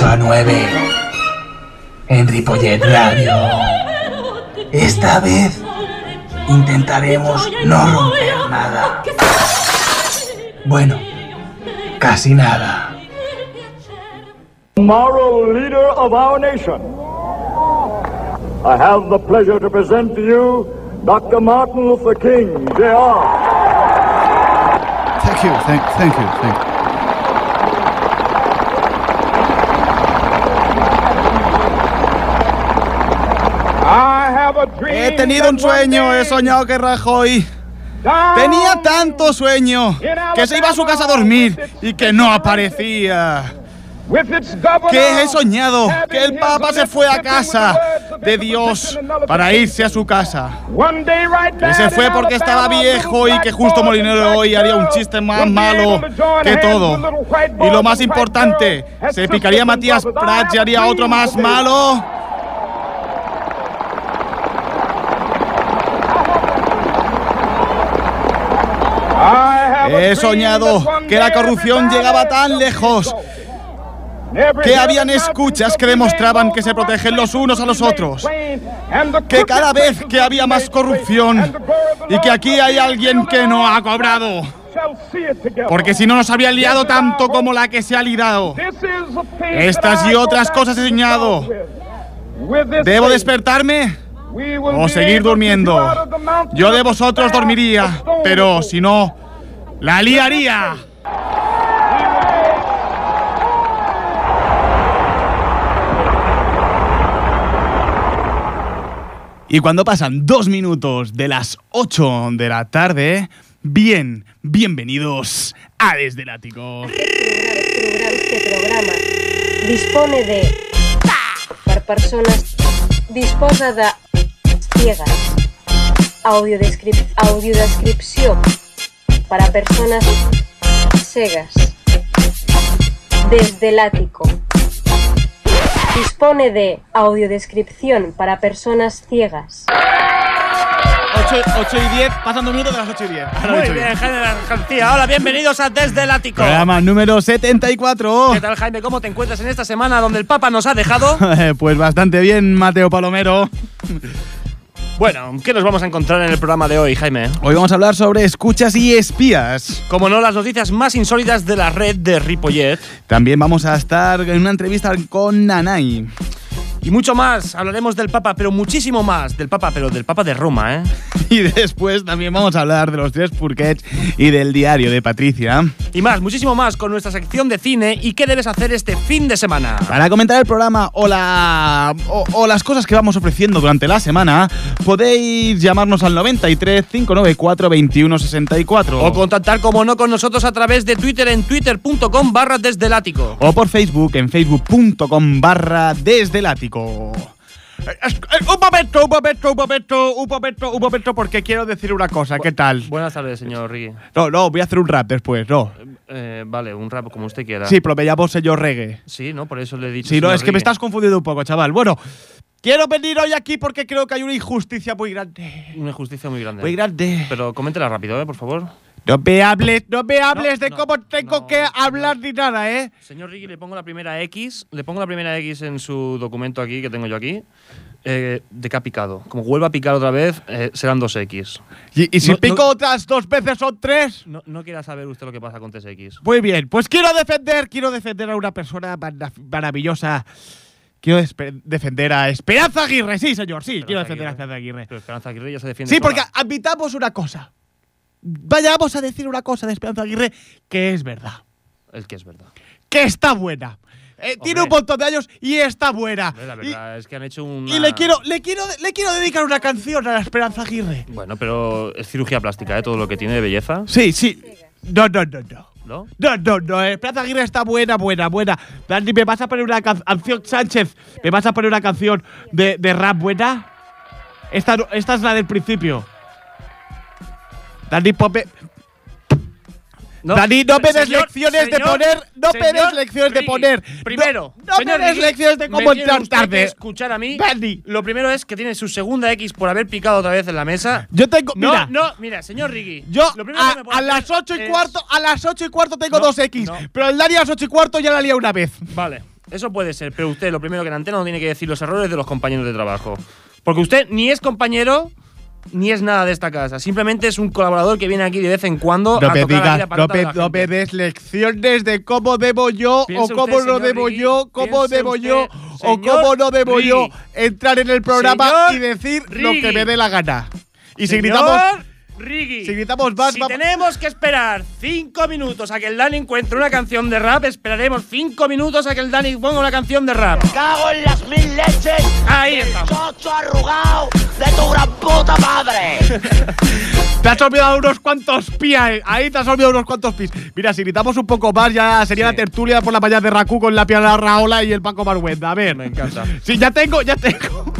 De 8 a 9. En Ripollet Radio. Esta vez intentaremos no romper nada. Bueno, casi nada. moral leader of our nation. I have the pleasure to present to you Dr. Martin Luther King, Jr. Thank you, thank, thank you, thank you. I have a dream He tenido un sueño, he soñado que Rajoy tenía tanto sueño que se iba a su casa a dormir y que no aparecía. Que he soñado que el Papa se fue a casa de Dios para irse a su casa. Que se fue porque estaba viejo y que justo Molinero hoy haría un chiste más malo que todo. Y lo más importante, se picaría Matías Prats y haría otro más malo. I have a He soñado que la corrupción llegaba tan lejos que habían escuchas que demostraban que se protegen los unos a los otros. Que cada vez que había más corrupción y que aquí hay alguien que no ha cobrado. Porque si no nos había liado tanto como la que se ha liado. Estas y otras cosas he soñado. ¿Debo despertarme o seguir durmiendo? Yo de vosotros dormiría, pero si no, la liaría. Y cuando pasan dos minutos de las 8 de la tarde, bien, bienvenidos a Desde el Ático. este programa dispone de per persones disposa de ciegas audiodescrip audiodescripció para personas cegas desde el ático dispone de audiodescripción para personas ciegas 8, y 10, pasando minutos de las 8 y 10. Ahora Muy ocho y bien. Jaime García. Hola, bienvenidos a Desde el Ático. Programa número 74. ¿Qué tal, Jaime? ¿Cómo te encuentras en esta semana donde el Papa nos ha dejado? Pues bastante bien, Mateo Palomero. Bueno, ¿qué nos vamos a encontrar en el programa de hoy, Jaime? Hoy vamos a hablar sobre escuchas y espías. Como no, las noticias más insólitas de la red de Ripollet. También vamos a estar en una entrevista con Nanay. Y mucho más, hablaremos del Papa, pero muchísimo más del Papa, pero del Papa de Roma, ¿eh? Y después también vamos a hablar de los tres purquets y del diario de Patricia. Y más, muchísimo más con nuestra sección de cine y qué debes hacer este fin de semana. Para comentar el programa o, la, o, o las cosas que vamos ofreciendo durante la semana, podéis llamarnos al 93 594 21 64. O contactar, como no, con nosotros a través de Twitter en twitter.com barra desde el ático. o por Facebook en facebook.com barra desde el ático. Eh, Un momento, un momento, un momento, un momento, un momento, porque quiero decir una cosa. ¿Qué tal? Buenas tardes, señor Rigui. No, no, voy a hacer un rap después, no. Eh, vale, un rap como usted quiera. Sí, pero me llamo señor reggae. Sí, ¿no? Por eso le he dicho. Sí, no, es que me estás confundiendo un poco, chaval. Bueno, quiero venir hoy aquí porque creo que hay una injusticia muy grande. Una injusticia muy grande. Muy grande. Pero coméntela rápido, ¿eh? Por favor. No me hables, no me hables No, de no, cómo tengo no, que no. hablar ni nada, ¿eh? Señor Rigui, le pongo la primera X. Le pongo la primera X en su documento aquí, que tengo yo aquí. Eh, de que ha picado. Como vuelva a picar otra vez, eh, serán dos X. Y, y si No, no- pico otras dos veces son tres. No, no quiera saber usted lo que pasa con TSX. Muy bien, pues quiero defender, quiero defender a una persona mara- maravillosa. Quiero defender a Esperanza Aguirre, sí, señor, sí, quiero defender a Esperanza Aguirre. Pero Esperanza Aguirre ya se defiende. Sí, porque admitamos una cosa. Vayamos a decir una cosa de Esperanza Aguirre que es verdad. El que es verdad. Que está buena. Eh, tiene un montón de años y está buena. La Y- verdad es que han hecho un. y, le quiero, le quiero, le quiero dedicar una canción a la Esperanza Aguirre. Bueno, pero es cirugía plástica, ¿eh? Todo lo que tiene de belleza. Sí, sí. No, no, no, no. ¿no? No, no, no, Esperanza Aguirre está buena, buena, buena. Dani, ¿me vas a poner una can- canción, Sánchez? ¿Me vas a poner una canción de, de rap buena? Esta, esta es la del principio. Dani. Dani, no me des señor- lecciones de poner. No me señor des lecciones de poner. Primero, no, no señor me des Riggi, lecciones de cómo entrar tarde. escuchar a mí. Dani. Lo primero es que tiene su segunda X por haber picado otra vez en la mesa. Yo tengo. No, mira, no, mira, señor Riggi. Yo lo a, que me puede a las hacer 8 y es- cuarto, a las 8 y cuarto tengo No, dos X. no. Pero el Dani a las 8 y cuarto ya la lía una vez. Vale, eso puede ser, pero usted lo primero que en antena no tiene que decir los errores de los compañeros de trabajo. Porque usted ni es compañero ni es nada de esta casa. Simplemente es un colaborador que viene aquí de vez en cuando No a me digas, no me, la no me des lecciones de cómo debo yo Piense o cómo usted, no debo yo, cómo debo usted, yo o cómo no debo yo entrar en el programa Señor y decir lo que me dé la gana. Y si Señor gritamos, Riggi, si gritamos más, si vamos- tenemos que esperar cinco minutos a que el Dani encuentre una canción de rap, esperaremos cinco minutos a que el Dani ponga una canción de rap. cago en las mil leches Ahí estamos. chocho arrugado de tu gran puta madre. te has olvidado unos cuantos pi ahí, ahí te has olvidado unos cuantos pis. Mira, si gritamos un poco más ya sería la tertulia por la mañana de Raku con la piedra Raola y el Paco Marguenda. A ver. Me encanta. Sí, ya tengo, ya tengo.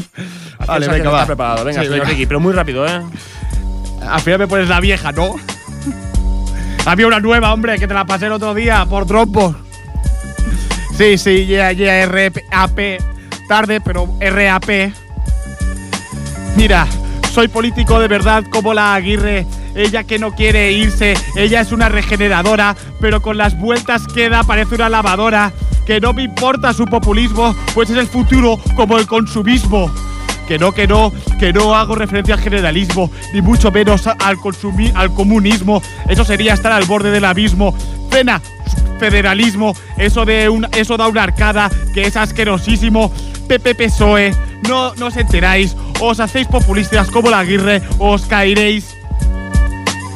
Vale, venga, va. está preparado. Venga, Sí, señor venga. Riggi, pero muy rápido, ¿eh? Al final me pones la vieja, ¿no? Había una nueva, hombre, que te la pasé el otro día por trompos. Sí, sí, ya, ya, RAP. Tarde, pero RAP. Mira, soy político de verdad como la Aguirre. Ella que no quiere irse, ella es una regeneradora, pero con las vueltas queda, parece una lavadora. Que no me importa su populismo, pues es el futuro como el consumismo. Que no, que no, que no hago referencia al generalismo, ni mucho menos al, consumi- al comunismo. Eso sería estar al borde del abismo. Pena, federalismo, eso de un, eso da una arcada que es asquerosísimo. PP PSOE, no, no os enteráis, os hacéis populistas como la Aguirre, os caeréis.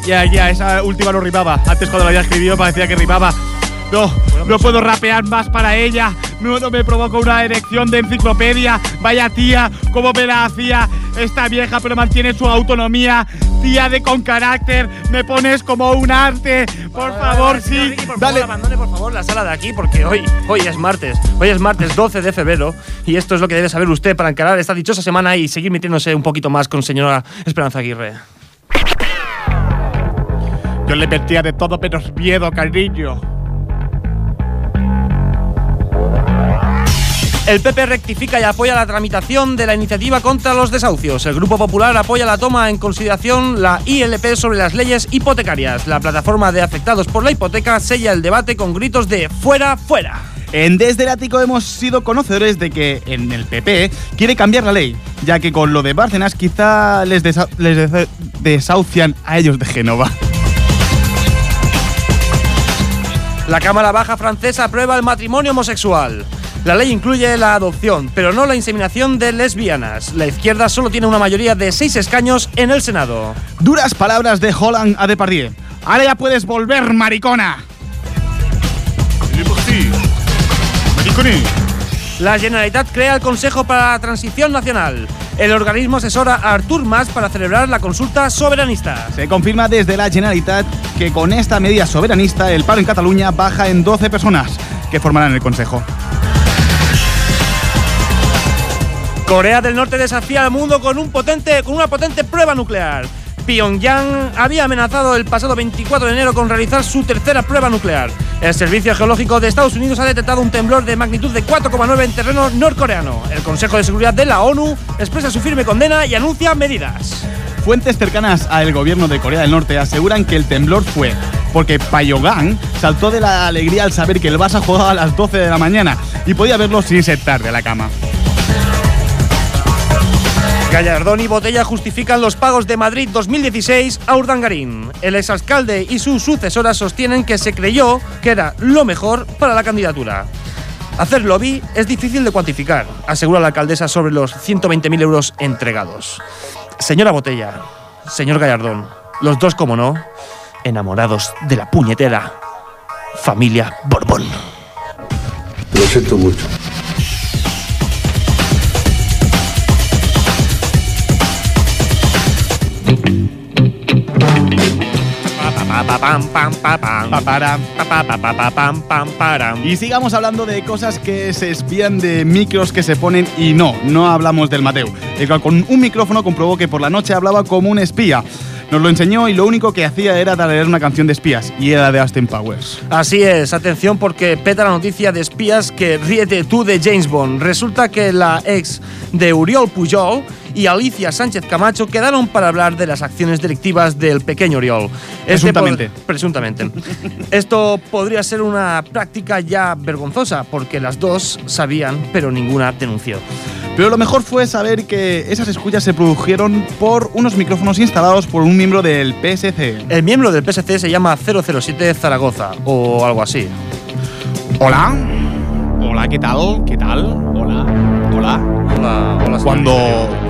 Ya, ya, esa última no rimaba. Antes cuando la había escrito parecía que rimaba. No, no puedo rapear más para ella. Me provoca una erección de enciclopedia. Vaya tía, cómo me la hacía esta vieja, pero mantiene su autonomía. Tía de con carácter, me pones como un arte. Por Vale, favor, vale, sí. Por Dale. favor, abandone por favor la sala de aquí porque hoy, hoy es martes. Hoy es martes 12 de febrero y esto es lo que debe saber usted para encarar esta dichosa semana y seguir metiéndose un poquito más con señora Esperanza Aguirre. Yo le metía de todo menos miedo, cariño. El PP rectifica y apoya la tramitación de la iniciativa contra los desahucios. El Grupo Popular apoya la toma en consideración la ILP sobre las leyes hipotecarias. La plataforma de afectados por la hipoteca sella el debate con gritos de fuera, fuera. En Desde el Ático hemos sido conocedores de que en el PP quiere cambiar la ley, ya que con lo de Bárcenas quizá les, desa- les desa- desahucian a ellos de Génova. La Cámara Baja francesa aprueba el matrimonio homosexual. La ley incluye la adopción, pero no la inseminación de lesbianas. La izquierda solo tiene una mayoría de seis escaños en el Senado. Duras palabras de Holland a Depardieu. Ahora ya puedes volver, maricona. La Generalitat crea el Consejo para la Transición Nacional. El organismo asesora a Artur Mas para celebrar la consulta soberanista. Se confirma desde la Generalitat que con esta medida soberanista el paro en Cataluña baja en 12 personas que formarán el Consejo. Corea del Norte desafía al mundo con, un potente, con una potente prueba nuclear. Pyongyang había amenazado el pasado 24 de enero con realizar su tercera prueba nuclear. El Servicio Geológico de Estados Unidos ha detectado un temblor de magnitud de 4,9 en terreno norcoreano. El Consejo de Seguridad de la ONU expresa su firme condena y anuncia medidas. Fuentes cercanas al gobierno de Corea del Norte aseguran que el temblor fue porque Pyongyang saltó de la alegría al saber que el Barça jugaba a las 12 de la mañana y podía verlo sin ser tarde a la cama. Gallardón y Botella justifican los pagos de Madrid 2016 a Urdangarín. El exalcalde y su sucesora sostienen que se creyó que era lo mejor para la candidatura. Hacer lobby es difícil de cuantificar, asegura la alcaldesa sobre los 120.000 euros entregados. Señora Botella, señor Gallardón, los dos, como no, enamorados de la puñetera familia Borbón. Lo siento mucho. Pam, pam, pa, pam. Paparam. Pa, pa, pa, pa, pa, pam. Y sigamos hablando de cosas que se espían de micros que se ponen y no, no hablamos del Mateo, el cual con un micrófono comprobó que por la noche hablaba como un espía. Nos lo enseñó y lo único que hacía era leer una canción de espías y era de Austin Powers. Así es, atención porque peta la noticia de espías que ríete tú de James Bond. Resulta que la ex de Uriol Pujol y Alicia Sánchez Camacho quedaron para hablar de las acciones delictivas del pequeño Uriol. Este Presuntamente. presuntamente. Esto podría ser una práctica ya vergonzosa porque las dos sabían pero ninguna denunció. Pero lo mejor fue saber que esas escuchas se produjeron por unos micrófonos instalados por un miembro del PSC. El miembro del PSC se llama 007 Zaragoza o algo así. Hola. Hola, ¿qué tal? ¿Qué tal? Hola. Hola. Hola, hola, señor Cuando,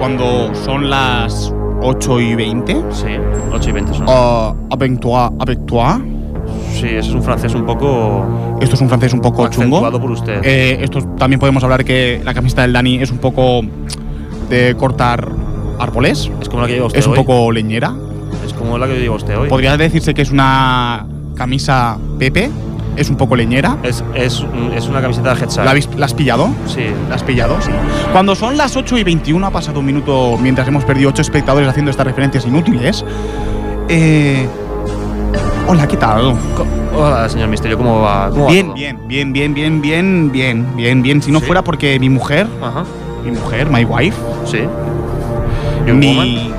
cuando son las 8 y 20. Sí, 8 y 20 son. Uh, avec toi, avec toi. Sí, ese es un francés un poco Esto es un francés un poco chungo. por usted. Eh, esto también podemos hablar que la camiseta del Dani es un poco de cortar árboles. es como la que lleva usted Es un hoy. poco leñera. Es como la que lleva usted hoy. Podría decirse que es una camisa Pepe. Es un poco leñera. Es, es, un- es una camiseta de headset. ¿La, has pillado? Sí. ¿La has pillado? Sí. Cuando son las 8 y 21, ha pasado un minuto mientras hemos perdido 8 espectadores haciendo estas referencias inútiles. Eh, hola, ¿qué tal? Hola, señor Misterio, ¿cómo va? ¿Cómo va Bien, bien, bien, bien, bien, bien, bien, bien, bien. Si no ¿Sí? fuera porque mi mujer, Ajá. mi mujer, my wife, Sí. Mi...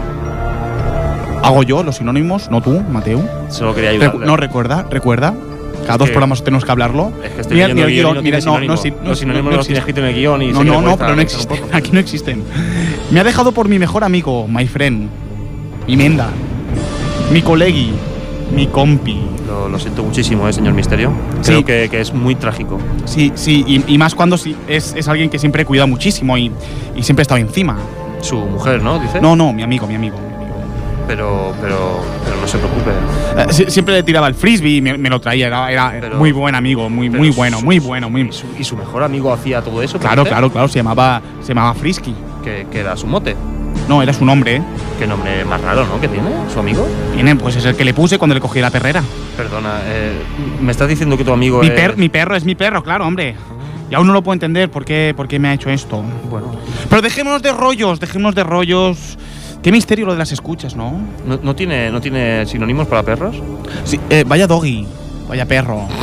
Hago yo los sinónimos, no tú, Mateo. Solo quería Recu- no, recuerda, recuerda. Cada dos programas tenemos que hablarlo. es que estoy Mira, el guion mira, no, no, sí, Los sinónimos no los tiene escrito en el guion y No, no, no, pero no existen. Aquí no existen. Me ha dejado por mi mejor amigo, my friend, mi menda, mi colegi, mi compi. Lo, lo siento muchísimo, eh, señor Misterio. Sí. Creo que, que es muy trágico. Sí, sí, y, y más cuando sí, es, es alguien que siempre cuida muchísimo y, y siempre ha estado encima. Su mujer, ¿no? Dice. No, no, mi amigo, mi amigo. Pero, pero, pero no se preocupe. Eh, si- siempre le tiraba el frisbee y me, me lo traía. Era, era Pero- muy buen amigo, muy, muy su- bueno, muy bueno, muy. ¿Y su, y su mejor amigo hacía todo eso? Claro, ¿puede ser? claro, claro. Se llamaba, se llamaba Frisky. Que, que era su mote. No, era su nombre. ¿eh? Qué nombre más raro, ¿no? Que tiene su amigo. Tiene, pues es el que le puse cuando le cogí la perrera. Perdona, eh, me estás diciendo que tu amigo Mi, es. per- mi perro es mi perro, claro, hombre. Y aún no lo puedo entender por qué, por qué me ha hecho esto. Bueno, Pero dejémonos de rollos, dejémonos de rollos. Qué misterio lo de las escuchas, ¿no? ¿no, no tiene, ¿no tiene sinónimos para perros? Sí, eh, vaya doggy, vaya perro.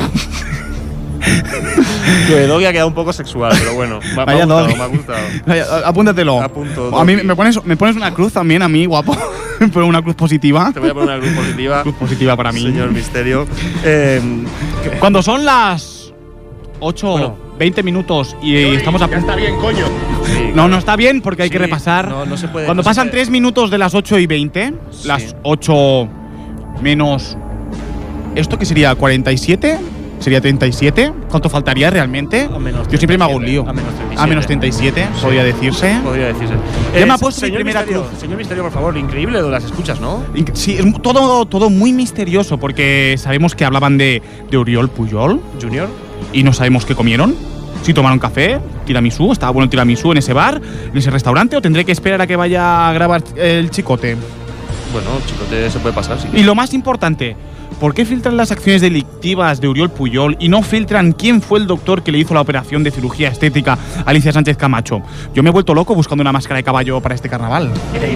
Que Doggy ha quedado un poco sexual, pero bueno. Me, ha- me Vaya ha gustado, doggy. me ha gustado. Vaya, apúntatelo. Apunto, a mí me pones, me pones una cruz también, a mí, guapo. Pero una cruz positiva. Te voy a poner una cruz positiva. Cruz positiva para mí. Señor Misterio. Eh, Cuando son las 8, Bueno. 20 minutos y estamos a punto. sí, No, claro. no está bien porque hay que Sí, repasar. no, no se puede- Cuando no se pasan puede. 3 minutos de las 8 y 20, Sí. las 8 menos. ¿Esto qué sería? ¿47? ¿Sería 37? ¿Cuánto faltaría realmente? A menos Yo siempre me hago un 37, lío. a menos 37. A menos 37, podría decirse. Podría decirse. Ya me ha Eh, puesto mi señor primera Misterio, cruz. Señor Misterio, por favor, increíble lo de las escuchas, ¿no? Inc- Sí, es mu- todo, todo muy misterioso porque sabemos que hablaban de, de Oriol Puyol Junior. y no sabemos qué comieron. Si tomaron café, tiramisú, estaba bueno el tiramisú en ese bar, en ese restaurante, o tendré que esperar a que vaya a grabar el chicote. Bueno, chicote se puede pasar, sí. Y lo más importante, ¿por qué filtran las acciones delictivas de Oriol Puyol y no filtran quién fue el doctor que le hizo la operación de cirugía estética a Alicia Sánchez Camacho? Yo me he vuelto loco buscando una máscara de caballo para este carnaval.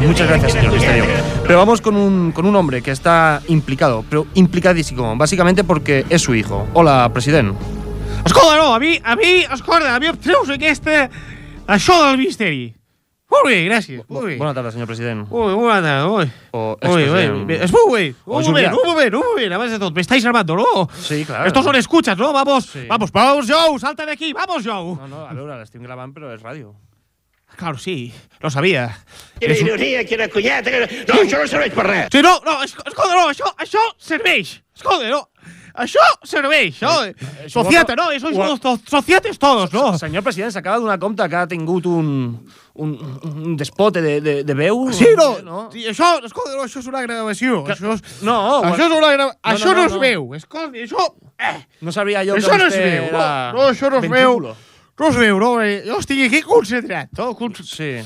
Muchas gracias, señor Misterio. Pero vamos con un, con un hombre que está implicado, pero implicadísimo, básicamente porque es su hijo. Hola, presidente. Escolta, no, a mi, a mi, escolta, a mi em treus aquesta... Això del misteri. Molt bé, gràcies. Molt bé. Buenas tardes, señor presidente. Ui, bona tarda, ui. O Ui, ui, es muy bien. O Un Julià. moment, un moment, un moment. Abans de tot, me estáis armando, ¿no? Sí, claro. Estos son escuchas, ¿no? Vamos, Sí. vamos, vamos, Joe, salta de aquí, vamos, Joe. No, no, a veure, l'estim gravant, però és ràdio. Claro, sí, lo sabía. Quina És ironia, quina cunyeta. quina- No, això no serveix per res. Sí, no, no, es- escolta, no, això, això serveix. Escolta, no. Això serveix, no? això Sociata, ho- no? Sois ho- los to- sociates todos, no? Senyor president, s'acaba de donar compte que ha tingut un, un, un despote de, de, de veu? Sí, no, no? Sí, això, escolta, no, això és una gravació. Que- Això és, No, això és una gra... no, això no, no, no, es no. veu. Escolta, això... Eh, No sabria jo això que no es vostè veu. No, era no, això no es veu. No es veu, no? eh, Jo estic aquí concentrat. No? Con... Sí.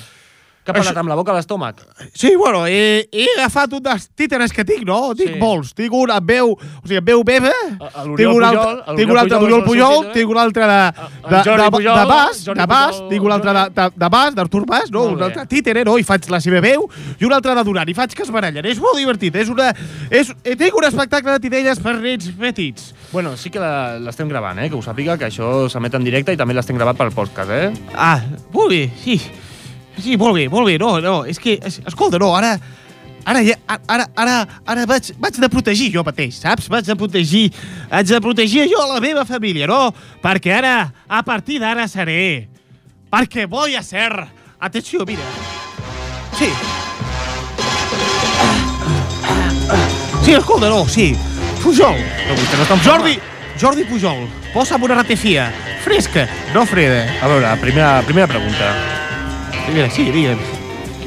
Que ha parlat amb la boca a l'estómac. Sí, bueno, he, he agafat un dels títeres que tinc, no? Tinc Sí. molts. Tinc un amb veu, o sigui, amb veu meva. A- a l'Oriol Tinc un altre, tinc un altre Pujol d'Oriol Pujol, títer. tinc un altre de, de, de, Pujol, de Bas, Jordi de Bas, tinc un altre de, de, de Bas, d'Artur Bas, no? Un altre títere, no? I faig la seva veu, i un altre de Duran, i faig que es barallen. És molt divertit, és una... És, eh, tinc un espectacle de titelles per nens petits. Bueno, sí que l'estem gravant, eh? Que ho sàpiga, que això s'emet en directe i també l'estem gravant pel podcast, eh? Ah, molt bé, sí. Sí, molt bé, molt bé. No, no, és que, es- escolta, no, ara... Ara, ara, ara, ara vaig, vaig de protegir jo mateix, saps? Vaig de protegir, haig de protegir jo la meva família, no? Perquè ara, a partir d'ara seré... Perquè voy a ser... Atenció, mira. Sí. Sí, escolta, no, sí. Pujol. Però vostè no està en Jordi, Jordi Pujol, posa'm una ratefia. Fresca, no freda. A veure, primera, primera pregunta. Mira, sí, digue'm.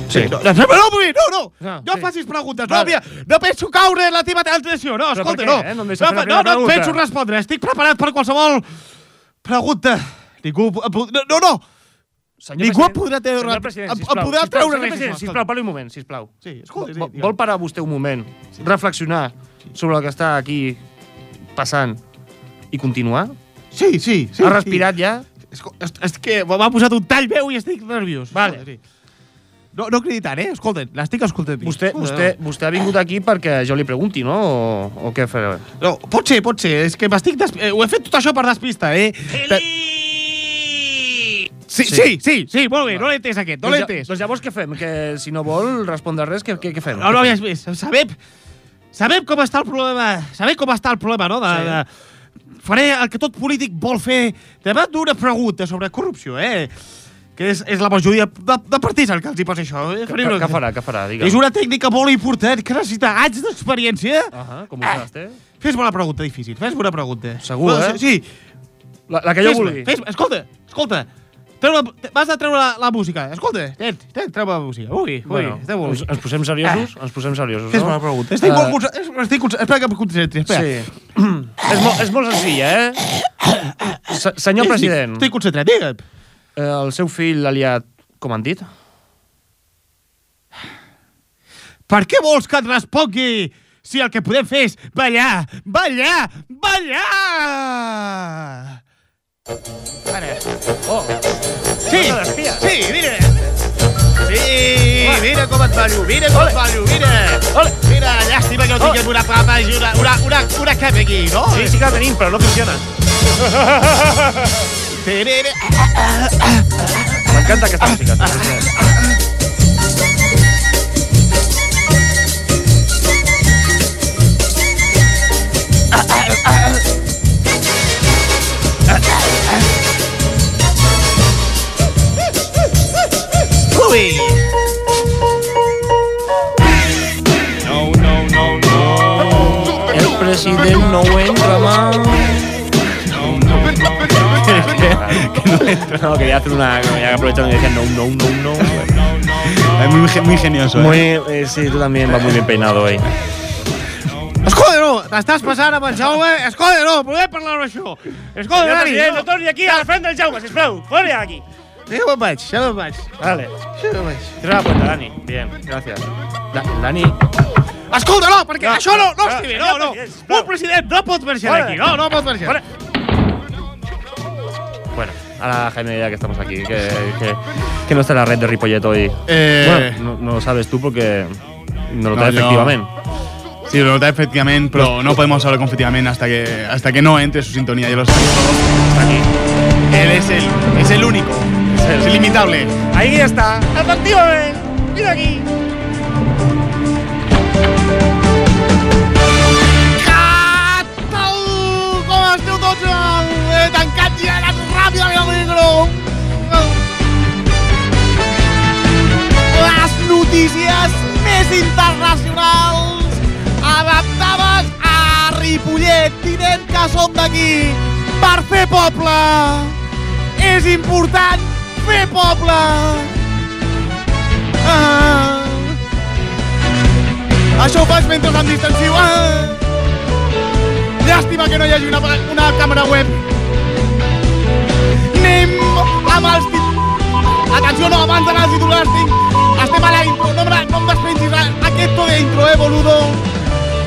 Sí. No, no, no, no, no, No, no sí. facis preguntes. No, mira, no penso caure en la teva atenció. No, escolta, no. eh? No no, no, no, et pregunta. penso respondre. Estic preparat per qualsevol pregunta. Ningú... No, no, no. Senyor Ningú podrà treure- senyor president, sisplau, podrà sisplau, treure senyor president, sisplau. Sisplau, parli un moment, sisplau. Sí, escolta, sí, Vol, digue'm. vol parar vostè un moment, reflexionar sobre el que està aquí passant i continuar? Sí, sí, sí. ha respirat ja? Sí. Esco- És, és que m'ha posat un tall veu i estic nerviós. Vale. Sí. No, no cridi tant, eh? Escolta, l'estic escoltant. Vostè, Escolta, vostè, vostè ha vingut aquí perquè jo li pregunti, no? O, o què farà? No, pot ser, pot ser. És que m'estic... Des... eh, Ho he fet tot això per despista, eh? Sí, Sí. sí, sí, sí, molt bé, no l'he entès aquest, no l'he doncs, ja- entès. doncs llavors què fem? Que si no vol respondre res, què, què, què fem? No, no havies vist. Sabem, sabem com està el problema, sabem com està el problema, no? De, Sí. de, faré el que tot polític vol fer davant d'una pregunta sobre corrupció, eh? Que és, és la majoria de, de partits el que els hi passa això. Eh? Què, què farà? Què farà? Digue'm. És una tècnica molt important que necessita anys d'experiència. Ahà, com ho faràs, té? Fes-me una pregunta difícil, fes-me una pregunta. Segur, No, eh? Sí, La, la que jo vulgui. fes escolta, escolta. Treu la, vas a treure la, la música. Escolta, ten, ten, treu la música. Ui, ui, Bueno, està molt ens, ens posem seriosos? Ens posem seriosos, no? una pregunta. Estic Eh, molt concentrat. Estic concentrat. Espera que em concentri. Espera. Sí. és, molt, és molt senzilla, eh? Se, senyor Estic- president, Estic concentrat, digue'm. eh, el seu fill l'ha liat, com han dit? Per què vols que et respongui si el que podem fer és ballar, ballar, ballar? Ara. Oh, Sí, sí, mira. Sí, mira com et ballo, mira com et ballo, mira. Ole. Mira, llàstima que no tinguem una papa i una, una, una, una capa aquí, no? sí, sí que la tenim, però no funciona. M'encanta aquesta música. Ui. No, no, no, no. El president no entra más. No, quería hacer una. Ya aprovechando y decía no, no, no, no. Es muy, muy genioso, Muy, eh, sí, tú también vas muy bien peinado hoy. Escolta, no, t'estàs passant amb en Jaume. Escolta, no, podem parlar d'això. Escolta, Dani, no. torni aquí a la frente del Jaume, sisplau. Fora aquí. Ja me'n vaig, ja me'n vaig. Vale. Ja me'n vaig. Cierra la puerta, Dani. Bien, gracias. Da- Dani. Escolta, no, perquè No, això no, no no, està bé, no, no. sisplau. Un president no pot marxar d'aquí, no, no pot marxar. Fora. Bueno, ahora Jaime ya que estamos aquí, que, que, que no está en la red de Ripollet hoy. Eh, Bueno, no, no lo sabes tú porque no lo No, trae yo- efectivamente. Sí, lo nota efectivamente, pero no podemos hablar con efectivamente hasta que, hasta que no entre su sintonía. Ya lo sabes. Está aquí. Él es el, es el único, es el inimitable. Ahí está. Efectivamente. Mira aquí. Tal com esteu tots eh, tancats i anat ràpidament al micro. Les notícies més internacionals adaptades a Ripollet, tinent que som d'aquí per fer poble. És important fer poble. Ah. Això ho faig mentre em distancio. Ah. Llàstima que no hi hagi una, una càmera web. Anem amb els... tit- Atenció, no, abans d'anar als titulars tinc tema la intro. No no em despengis a- aquest de intro, eh, boludo.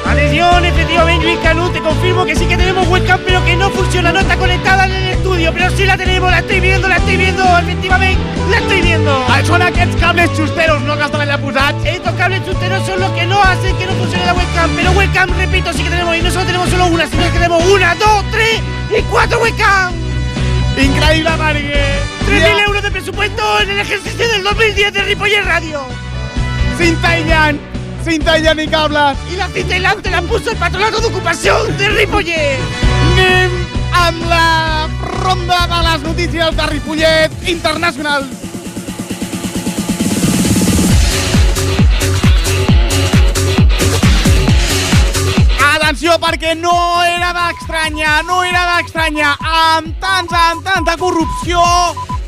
Atención, efectivamente, Luis Canut, te confirmo que sí que tenemos webcam, pero que no funciona, no está conectada en el estudio, pero sí la tenemos, la estoy viendo, la estoy viendo, efectivamente, la estoy viendo. Ah, Són aquests cables xusteros, no?, que estan allà posats. Estos cables chusteros son los que no hacen que no funcione la webcam, pero webcam, repito, sí que tenemos, y no solo tenemos solo una, sino que tenemos una, dos, tres y cuatro webcam. Increïble perquè... 3.000 euros de presupuesto en el ejercicio del 2010 de Ripollet Radio. Cinta aïllant, cinta aïllant i cables. Y la cinta hilante la puso el patronato de ocupación de Ripollet. Anem amb la ronda de les notícies de Ripollet Internacional. Atenció, perquè no era d'estranyar, no era d'estranyar. Amb tants, amb tanta corrupció,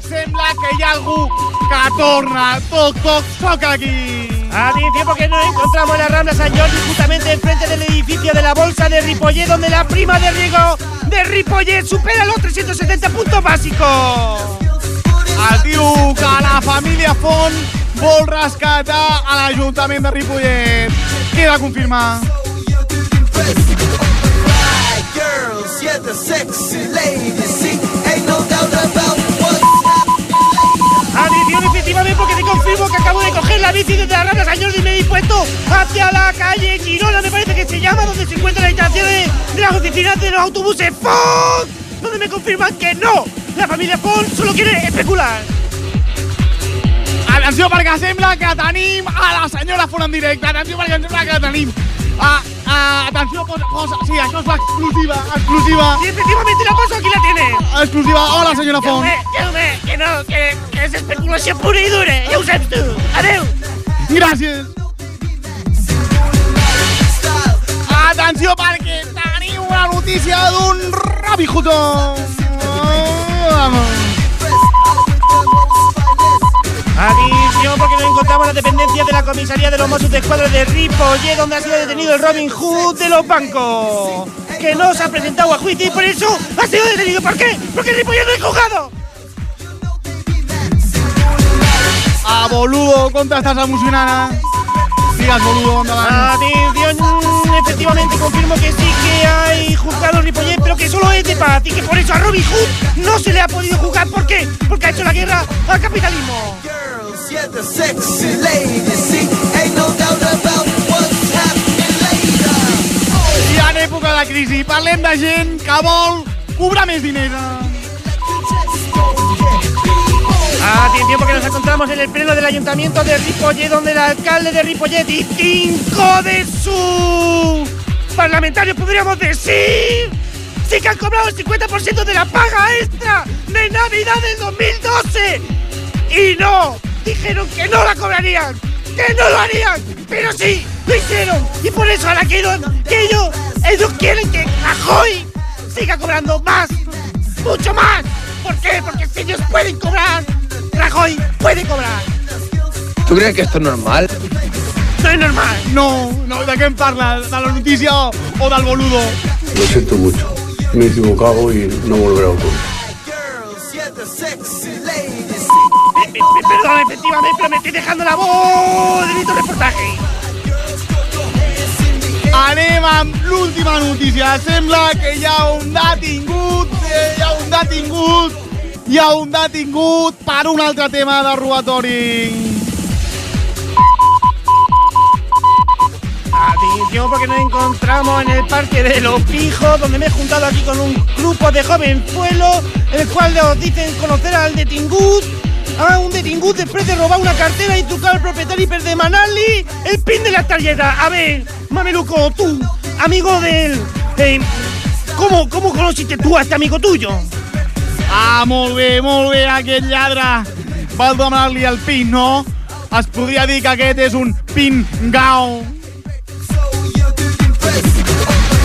sembla que hi ha algú que torna. Toc, toc, toc aquí. Atención porque nos encontramos en la Rambla San Jordi justamente enfrente del edificio de la Bolsa de Ripollet donde la prima de riego de Ripollet supera los 370 puntos básicos. Es diu que la família Font vol rescatar a l'Ajuntament de Ripollet. Queda confirmar. Girls, yeah, the sexy ladies, de coger la bici desde la Rambla San Jordi y me he dispuesto hacia la calle Girona, me parece que se llama, donde se encuentra la instalación de, de las oficinas de los autobuses Font, donde me confirman que no, la familia Font solo quiere especular. Atenció, perquè sembla que tenim a la senyora Font en directe. Atenció, perquè em sembla que tenim... Ah, ah, atenció, posa, posa... Sí, això és l'exclusiva, exclusiva, Y efectivamente la paso, aquí la tiene. exclusiva. Hola, senyora Font. home, que no, que, que és especulació pura i dura, ja ho saps tu. Adeu. Gràcies. Atenció, perquè tenim una notícia d'un Robin Hood. Vamos. Atención, porque nos encontramos en la dependencia de la comisaría de los Mossos de Escuadra de Ripollet, donde ha sido detenido el Robin Hood de los bancos. Que no se ha presentado a juicio y por eso ha sido detenido. ¿Por qué? Porque Ripollet no es juzgado. A boludo, t'estàs emocionant? eh? Digues, boludo, endavant. Atención, efectivamente confirmo que sí que hay juzgado en Ripollet, pero que solo es de paz y que por eso a Robin Hood no se le ha podido juzgar. ¿Por qué? Porque ha hecho la guerra al capitalismo. Girls, yeah, the sexy ladies, see, ain't no doubt about what's happening later. I en època de crisi parlem de gent que vol cobrar més diners. Atención porque nos encontramos en el pleno del ayuntamiento de Ripollet, donde el alcalde de Ripollet y cinco de sus parlamentarios, podríamos decir, sí que han cobrado el 50% de la paga extra de Navidad del 2012. Y no, dijeron que no la cobrarían, que no lo harían, pero sí, lo hicieron. Y por eso ahora quieren que ellos, ellos quieren que Rajoy siga cobrando más, mucho más. ¿Por qué? Porque si ellos pueden cobrar, Rajoy puede cobrar. ¿Tú crees que esto es normal? No es normal. No, no, de què em parles? De la notícia o, o del boludo? Lo siento mucho. Me he equivocado y no volverá a ocurrir. Estoy dejando la voz de reportaje. Anem amb l'última notícia. Sembla que hi ha un detingut, hi ha un detingut, hi ha un detingut per un altre tema de robatori. Atención porque nos encontramos en el Parque de los Pijos, donde me he juntado aquí con un grupo de jovenzuelos, en el cual os dicen conocer al detingut, a un detingut después de robar una cartera y trucar al propietario y de Manali el pin de la tarjeta. A ver, Mameluco, tú, amigo del... eh, ¿cómo, ¿Cómo conociste tú a este amigo tuyo? Ah, molt bé, molt bé, aquest lladre. Va demanar-li el pin, no? Es podria dir que aquest és un pin gao.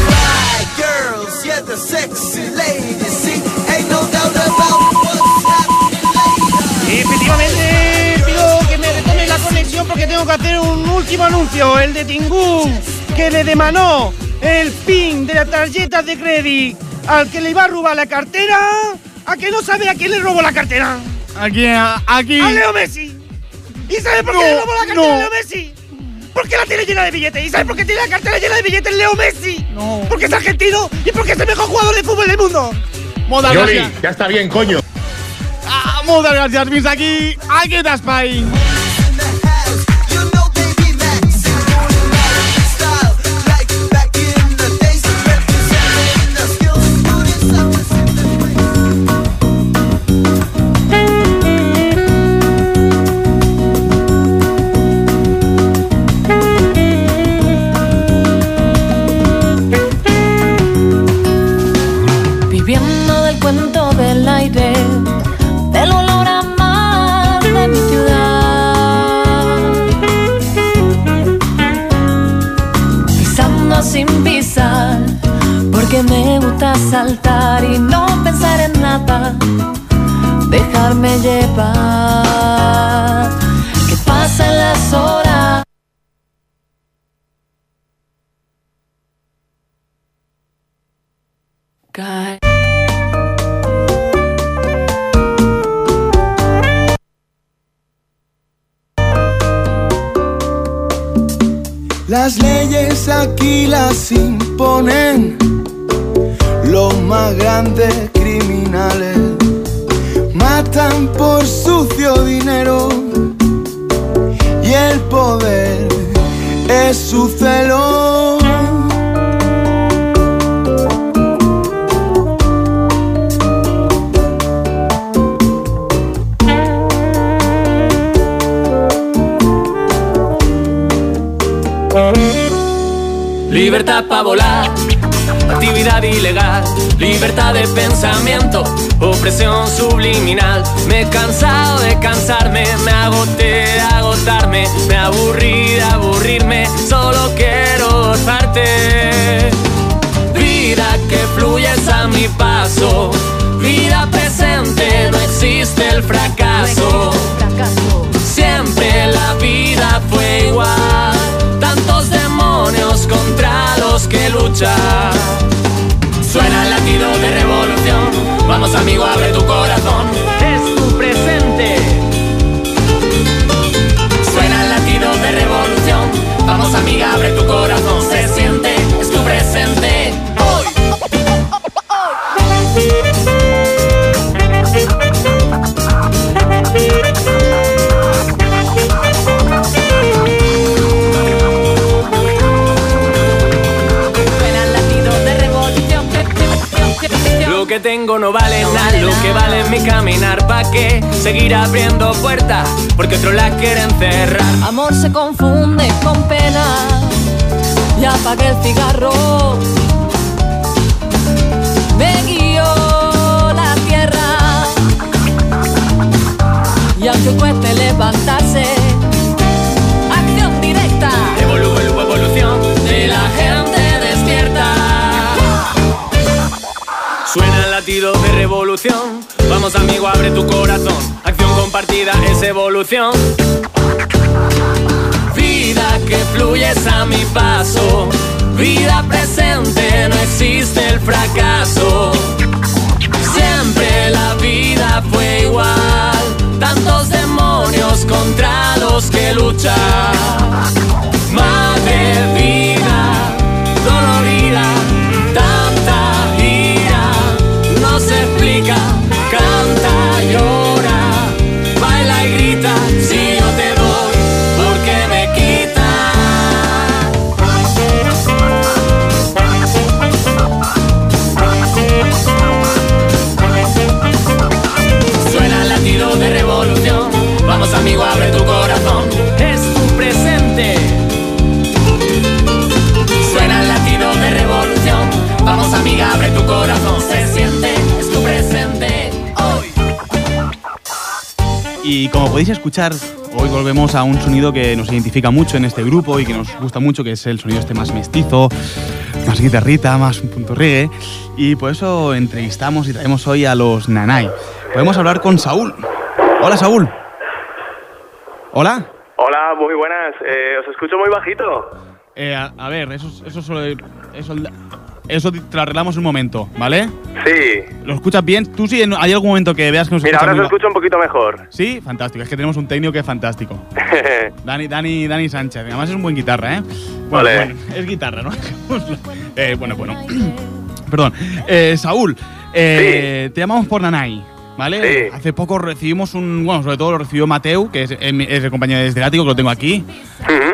Right, girls, yeah, the sexy Efectivamente, pido que me retome la conexión porque tengo que hacer un último anuncio. El de Tingú, que le demanó el pin de la tarjeta de crédito al que le iba a robar la cartera, a que no sabe a quién le robó la cartera. Aquí, aquí. A Leo Messi. ¿Y sabes por qué le robó la cartera a Leo Messi? Porque la tiene llena de billetes. ¿Y sabes por qué tiene la cartera llena de billetes Leo Messi? No. Porque es argentino y porque es el mejor jugador de fútbol del mundo. Joli, gràcies. ya está bien, coño. Moltes gràcies. Fins aquí aquest espai. Libertad de pensamiento, opresión subliminal. Me he cansado de cansarme, me agoté de agotarme, me aburrí de aburrirme, solo quiero gozarte. Vida que fluyes a mi paso, vida presente, no existe el fracaso. Siempre la vida fue igual. Tantos demonios contra los que luchar. Suena el latido de revolución. Vamos amigo, abre tu corazón. Es tu presente. Suena el latido de revolución. Vamos amiga, abre tu corazón. Tengo no vale nada, lo que vale es mi caminar. ¿Pa' qué seguir abriendo puertas? Porque otros las quieren cerrar. Amor se confunde con pena. Ya apagué el cigarro. Me guió la tierra. Y aunque cueste levantarse, acción directa. Evolu- evolución de la gente despierta. Suena de revolución. Vamos amigo, abre tu corazón. Acción compartida es evolución. Vida que fluyes a mi paso. Vida presente, no existe el fracaso. Siempre la vida fue igual. Tantos demonios contra los que luchar. Madre vida, como podéis escuchar, hoy volvemos a un sonido que nos identifica mucho en este grupo y que nos gusta mucho, que es el sonido este más mestizo, más guitarrita, más un punto reggae. Y por eso entrevistamos y traemos hoy a los Nanay. Podemos hablar con Saúl. Hola, Saúl. Hola. Hola, muy buenas. Eh, os escucho muy bajito. Eh, a, a ver, eso, eso solo. Eso, eso te lo arreglamos un momento, ¿vale? Sí. ¿Lo escuchas bien? Tú sí, ¿hay algún momento que veas que nos Mira, ahora ba- escucha un poquito mejor. Sí, fantástico. Es que tenemos un técnico que es fantástico. Dani, Dani, Dani Sánchez. Además es un buen guitarra, ¿eh? Bueno, Vale. bueno, es guitarra, ¿no? Eh, bueno, bueno. Perdón. Eh, Saúl, eh, te llamamos por Nanay, ¿vale? Sí. Hace poco recibimos un. Bueno, sobre todo lo recibió Mateu, que es, el compañero de Desdelático, que lo tengo aquí.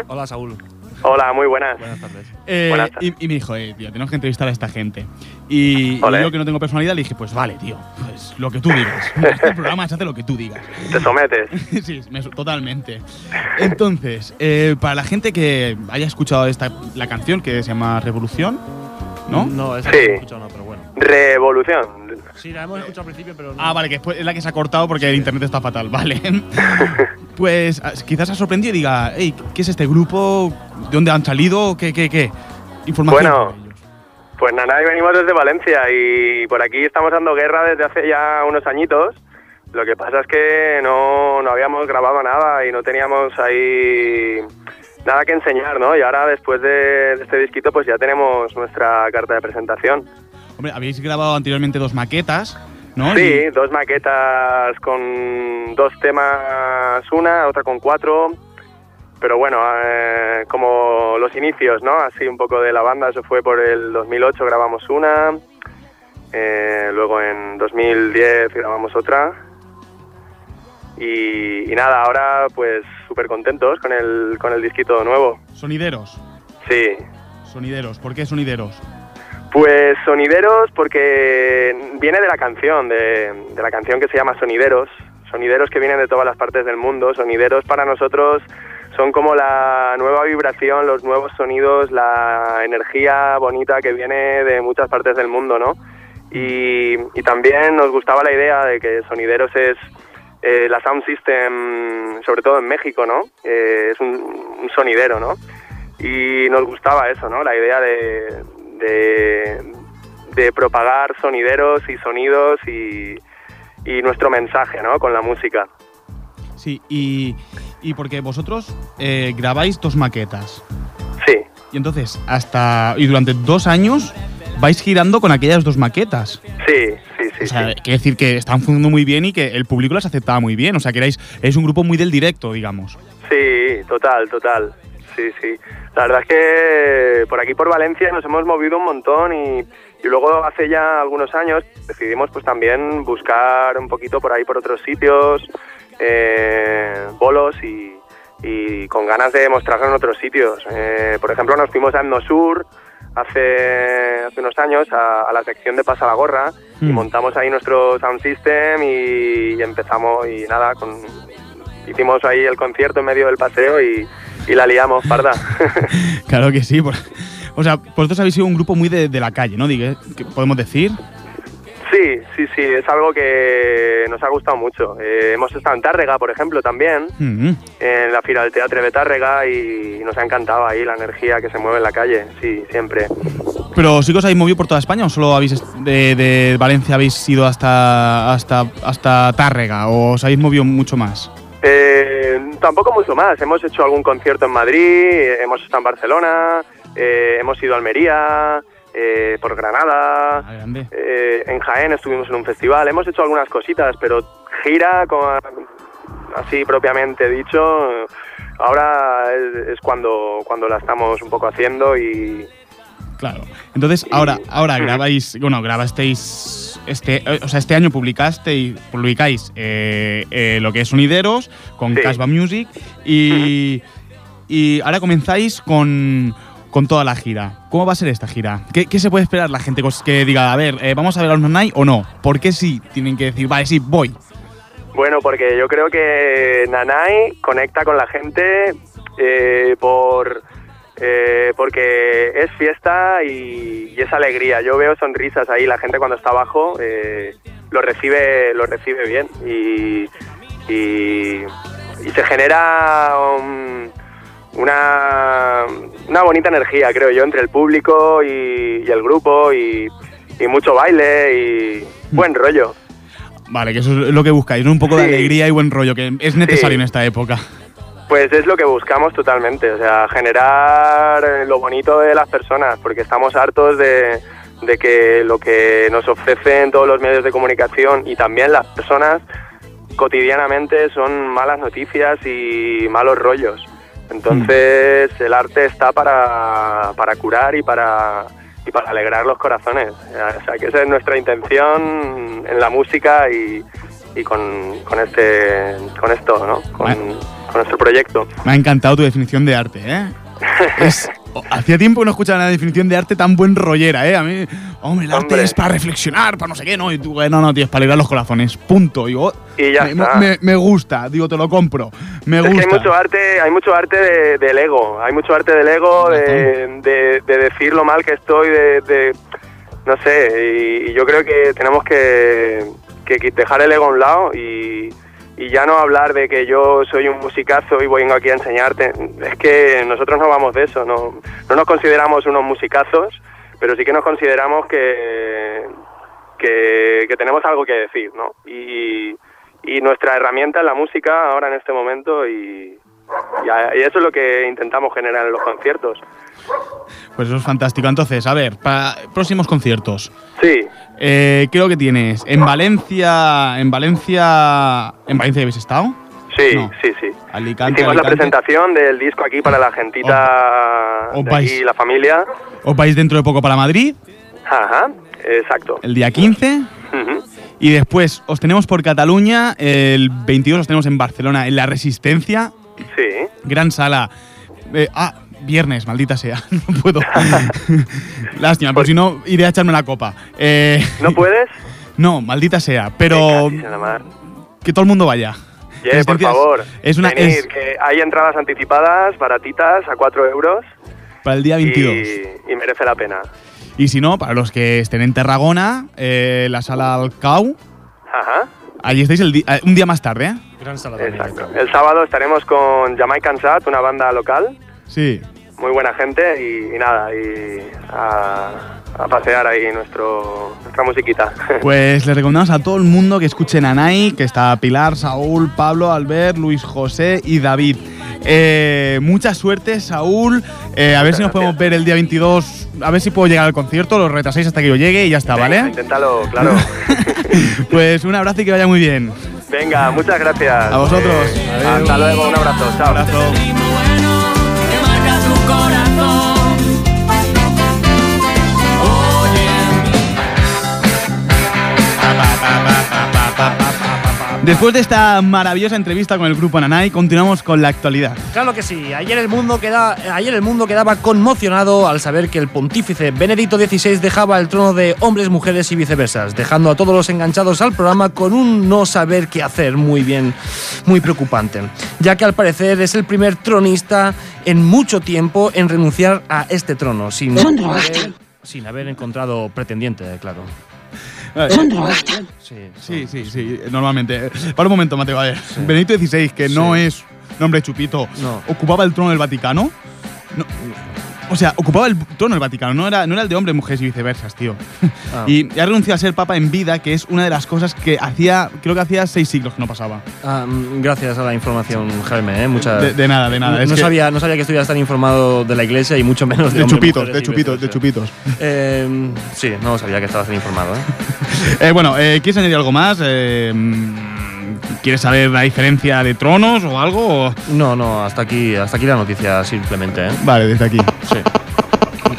Hola, Saúl. Hola, muy buenas. Buenas tardes. Eh, Buenas tardes. y, y me dijo, eh, tío, tenemos que entrevistar a esta gente. Y, y yo que no tengo personalidad le dije, pues vale, tío, pues lo que tú digas. Este programa se hace lo que tú digas. Te sometes. sí, me- totalmente. Entonces, eh, para la gente que haya escuchado esta, la canción que se llama Revolución, ¿no? No, esa Sí. no la he escuchado, no, pero bueno. Revolución. Sí, la hemos escuchado al principio, pero no. Ah, vale, que después es la que se ha cortado porque el internet está fatal, vale. pues ah, quizás ha sorprendido y diga, hey, ¿qué es este grupo? ¿De dónde han salido? ¿Qué, qué, qué? Información. Bueno. Pues nada, y venimos desde Valencia y por aquí estamos dando guerra desde hace ya unos añitos. Lo que pasa es que no, no habíamos grabado nada y no teníamos ahí nada que enseñar, ¿no? Y ahora después de, de este disquito pues ya tenemos nuestra carta de presentación. Hombre, habéis grabado anteriormente dos maquetas, ¿no? Sí, Y- dos maquetas con dos temas, una, otra con cuatro. Pero bueno, eh, como los inicios, ¿no? Así un poco de la banda, eso fue por el 2008, grabamos una. eh, luego en 2010 grabamos otra. Y, y nada, ahora pues súper contentos con el, con el disquito nuevo. Sonideros. Sí, Sonideros. ¿Por qué sonideros? Pues Sonideros porque viene de la canción, de, la canción que se llama Sonideros. Sonideros que vienen de todas las partes del mundo. Sonideros para nosotros son como la nueva vibración, los nuevos sonidos, la energía bonita que viene de muchas partes del mundo, ¿no? Y, también nos gustaba la idea de que Sonideros es eh, la Sound System, sobre todo en México, ¿no? Eh, es un sonidero, ¿no? Y nos gustaba eso, ¿no? La idea de, de, de propagar sonideros y sonidos y, y nuestro mensaje, ¿no? Con la música. Sí, y, y porque vosotros eh, grabáis dos maquetas. Sí. Y entonces, hasta. Y durante dos años vais girando con aquellas dos maquetas. Sí, sí, sí. O sea, sí. quiere decir que están funcionando muy bien y que el público las aceptaba muy bien. O sea, que erais, es un grupo muy del directo, digamos. Sí, total, total. Sí, sí. La verdad es que por aquí por Valencia nos hemos movido un montón y, y luego hace ya algunos años decidimos pues también buscar un poquito por ahí por otros sitios, eh, bolos y, y con ganas de mostrarlo en otros sitios. Eh, por ejemplo, nos fuimos a Etnosur hace, hace unos años a, a la sección de Pasa la Gorra y Mm. montamos ahí nuestro sound system y, y empezamos y nada, con, hicimos ahí el concierto en medio del paseo y, y la liamos, parda. Claro que sí. por- o sea, vosotros habéis sido un grupo muy de, de la calle, ¿no? Digue- que podemos decir. sí, sí, sí, es algo que nos ha gustado mucho. Eh, hemos estado en Tárrega, por ejemplo, también, Mm. en la Fira del Teatro de Tárrega y nos ha encantado ahí la energía que se mueve en la calle, sí, siempre. Pero sí que os habéis movido por toda España o solo habéis de Valencia habéis ido hasta, hasta, hasta Tárrega o os habéis movido mucho más? Eh, tampoco mucho más. Hemos hecho algún concierto en Madrid, eh, hemos estado en Barcelona, eh, hemos ido a Almería, eh, por Granada, Ah, eh, en Jaén estuvimos en un festival. Hemos hecho algunas cositas, pero gira, con, así propiamente dicho, ahora es, es cuando, cuando la estamos un poco haciendo y, Claro. Entonces, ahora, ahora grabáis, bueno, grabasteis este, eh, o sea, este año publicasteis, publicáis eh, eh, lo que es Sonideros con Sí. Casbah Music y, y ahora comenzáis con, con toda la gira. ¿Cómo va a ser esta gira? ¿Qué, qué se puede esperar la gente cos- que diga, a ver, eh, vamos a ver a los Nanai o no? ¿Por qué sí tienen que decir, vale, sí, voy? Bueno, porque yo creo que Nanai conecta con la gente eh, por eh, porque es fiesta y, y es alegría. Yo veo sonrisas ahí, la gente cuando está abajo eh, lo recibe lo recibe bien y, y, y se genera un- una, una bonita energía, creo yo, entre el público y, el grupo y, mucho baile y buen rollo. Vale, que eso es lo que buscáis, ¿no? Un poco de alegría y buen rollo, que es necesario en esta época. Pues es lo que buscamos totalmente, o sea, generar lo bonito de las personas, porque estamos hartos de, de que lo que nos ofrecen todos los medios de comunicación y también las personas cotidianamente son malas noticias y malos rollos. Entonces el arte está para, para curar y para, y para alegrar los corazones. O sea, que esa es nuestra intención en la música y, y con, con este, con esto, ¿no? Con, con nuestro proyecto. Me ha encantado tu definición de arte, ¿eh? Es- hacía tiempo que no escuchaba una definición de arte tan buen rollera, ¿eh? A mí, hombre, el arte es para reflexionar, para no sé qué, ¿no? Y tú, eh, no, no, tío, es para alegrar los corazones, punto. Digo, Y ya me, está. me- me gusta, digo, te lo compro. Me Es que gusta. hay mucho arte, hay mucho arte de- del ego, hay mucho arte del ego, de, de- de decir lo mal que estoy, de, de- no sé, y, y yo creo que tenemos que, que dejar el ego a un lado y, ya no hablar de que yo soy un musicazo y vengo aquí a enseñarte. Es que nosotros no vamos de eso, no, no nos consideramos unos musicazos, pero sí que nos consideramos que, que, tenemos algo que decir, ¿no? Y, nuestra herramienta es la música ahora en este momento y, y eso es lo que intentamos generar en los conciertos. Pues eso es fantástico. Entonces, a ver, para próximos conciertos. Sí, Eh, creo que tienes en Valencia. En Valencia. ¿En Valencia habéis estado? sí, No. sí, sí. Alicante. Hicimos la Alicante. presentación del disco aquí para la gentita Os de vais. aquí, la familia. Os vais dentro de poco para Madrid, Ajá, exacto. el día 15. Ujú. Y después os tenemos por Cataluña, el 22 os tenemos en Barcelona, en La Resistencia, Sí, gran sala. Eh, ah, viernes, maldita sea, no puedo. Lástima, por si no iré a echarme la copa. Eh, ¿no puedes? no, maldita sea, pero que todo el mundo vaya. Yeah, por favor, Es una es que hay entradas anticipadas, baratitas, a 4 euros para el día 22. y, y merece la pena. Y, si no, para los que estén en Tarragona, eh, la sala Alcau, Ajá. allí estáis el eh, un día más tarde, ¿eh? Gran sala. Exacto. El sábado estaremos con Jamaican Sat, una banda local, Sí. muy buena gente y, y nada, y a, a pasear ahí nuestro, nuestra musiquita. Pues les recomendamos a todo el mundo que escuchen a Nai, que está Pilar, Saúl, Pablo, Albert, Luis José y David. Eh, mucha suerte, Saúl. Eh, a ver si nos podemos ver el día 22. A ver si puedo llegar al concierto. Lo retrasáis hasta que yo llegue y ya está, Venga, ¿vale? Inténtalo, claro. Pues un abrazo y que vaya muy bien. Venga, muchas gracias. A vosotros. Eh, hasta luego, un abrazo. Chao. Abrazo. Después de esta maravillosa entrevista con el grupo Nanai, continuamos con la actualidad. Claro que sí. Ayer el mundo queda, ayer el mundo quedaba conmocionado al saber que el pontífice Benedicto XVI dejaba el trono de hombres, mujeres y viceversas, dejando a todos los enganchados al programa con un no saber qué hacer muy bien, muy preocupante, ya que al parecer es el primer tronista en mucho tiempo en renunciar a este trono, sin, haber, sin haber encontrado pretendiente, claro. Sí, Sí, sí, sí, normalmente. Para un momento, Mateo, a ver. Benedicto XVI, que no es nombre chupito, No. ocupaba el trono del Vaticano. No, o sea, ocupaba el trono del Vaticano, no era, no era el de hombres, mujeres y viceversas, tío. Ah. Y ha renunciado a ser papa en vida, que es una de las cosas que hacía, creo que hacía seis siglos que no pasaba. Ah, mm, gracias a la información, Jaime. ¿eh? Muchas- De, de nada, de nada. No, es no que- sabía, no sabía que estuvieras tan informado de la iglesia y mucho menos de, de chupitos, de chupitos, de chupitos. Eh, sí, no sabía que estabas tan informado. ¿eh? Eh, bueno, eh, ¿quieres añadir algo más? Eh, mm, ¿Quieres saber la diferencia de tronos o algo? o- No, no, hasta aquí, hasta aquí la noticia simplemente. ¿eh? Vale, desde aquí. Sí.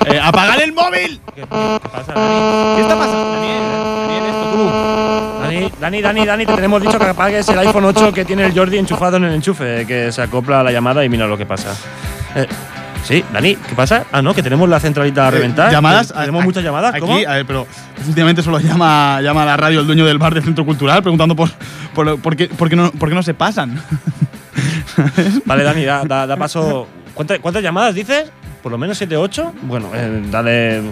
Eh, ¡Apagar el móvil! ¿Qué, pasa, Dani? ¿Qué está pasando? Daniel, Daniel, esto tú. Dani, Dani, Dani, Dani, te tenemos dicho que apagues el iPhone 8 que tiene el Jordi enchufado en el enchufe, que se acopla a la llamada y mira lo que pasa. Eh, sí, Dani, ¿qué pasa? Ah, no, que tenemos la centralita a Eh, reventar. ¿Llamadas? Tenemos A- muchas llamadas, aquí, ¿cómo? a ver, pero últimamente solo llama, llama a la radio el dueño del bar del centro cultural preguntando por, por, por qué, por, qué no, por qué no se pasan. Vale, Dani, da, da- da paso. ¿Cuántas, cuántas llamadas dices? ¿Por lo menos 7 8? Bueno, eh, dale,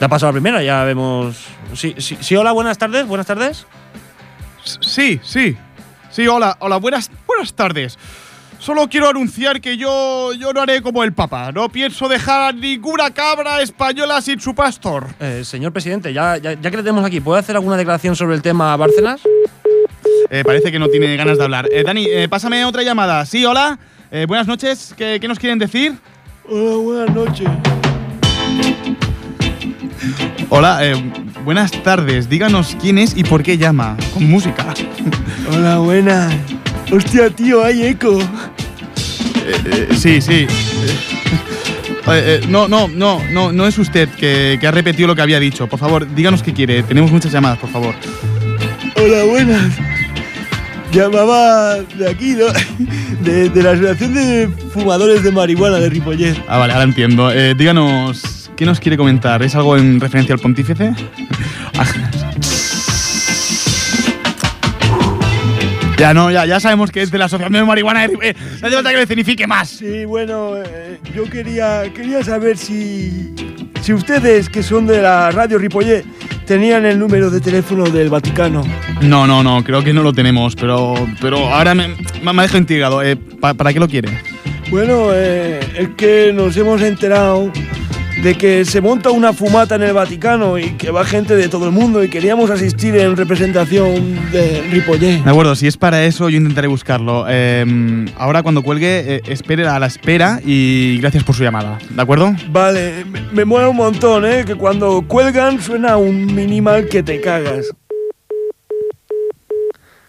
da paso a la primera, ya vemos. Sí, sí, sí, hola, buenas tardes, buenas tardes. Sí, sí. Sí, hola, hola, buenas, buenas tardes. Solo quiero anunciar que yo, yo no haré como el Papa. No pienso dejar a ninguna cabra española sin su pastor. Eh, señor presidente, ya, ya, ya que le tenemos aquí, ¿puede hacer alguna declaración sobre el tema Bárcenas? Eh, parece que no tiene ganas de hablar. Eh, Dani, eh, pásame otra llamada. Sí, hola. Buenas noches. ¿Qué, qué nos quieren decir? Hola, buenas noches. Hola, eh, buenas tardes. Díganos quién es y por qué llama. Con música. Hola, buenas. Hostia, tío, hay eco. Eh, sí, sí. Eh, eh, no, no, no, no, no es usted que, que ha repetido lo que había dicho. Por favor, díganos qué quiere. Tenemos muchas llamadas, por favor. Hola, buenas. Llamaba de aquí, ¿no? De, de la Asociación de Fumadores de Marihuana de Ripollet. Ah, vale, ahora entiendo. Eh, díganos, ¿qué nos quiere comentar? ¿Es algo en referencia al pontífice? Ah. ya no, ya, ya sabemos que es de la Asociación de Marihuana de Ripollet. No hace falta que le signifique más. Sí, bueno, eh, yo quería, quería saber si, si ustedes, que son de la radio Ripollet, tenían el número de teléfono del Vaticano. No, no, no, creo que no lo tenemos, pero, pero ahora me, me, dejado intrigado. Eh, ¿pa- ¿Para qué lo quiere? Bueno, eh, es que nos hemos enterado de que se monta una fumata en el Vaticano y que va gente de todo el mundo y queríamos asistir en representación de Ripollet. De acuerdo, si es para eso, yo intentaré buscarlo. Eh, ahora, cuando cuelgue, eh, espere a la espera y gracias por su llamada. ¿De acuerdo? Vale, me, me mola un montón, ¿eh? Que cuando cuelgan suena un minimal que te cagas.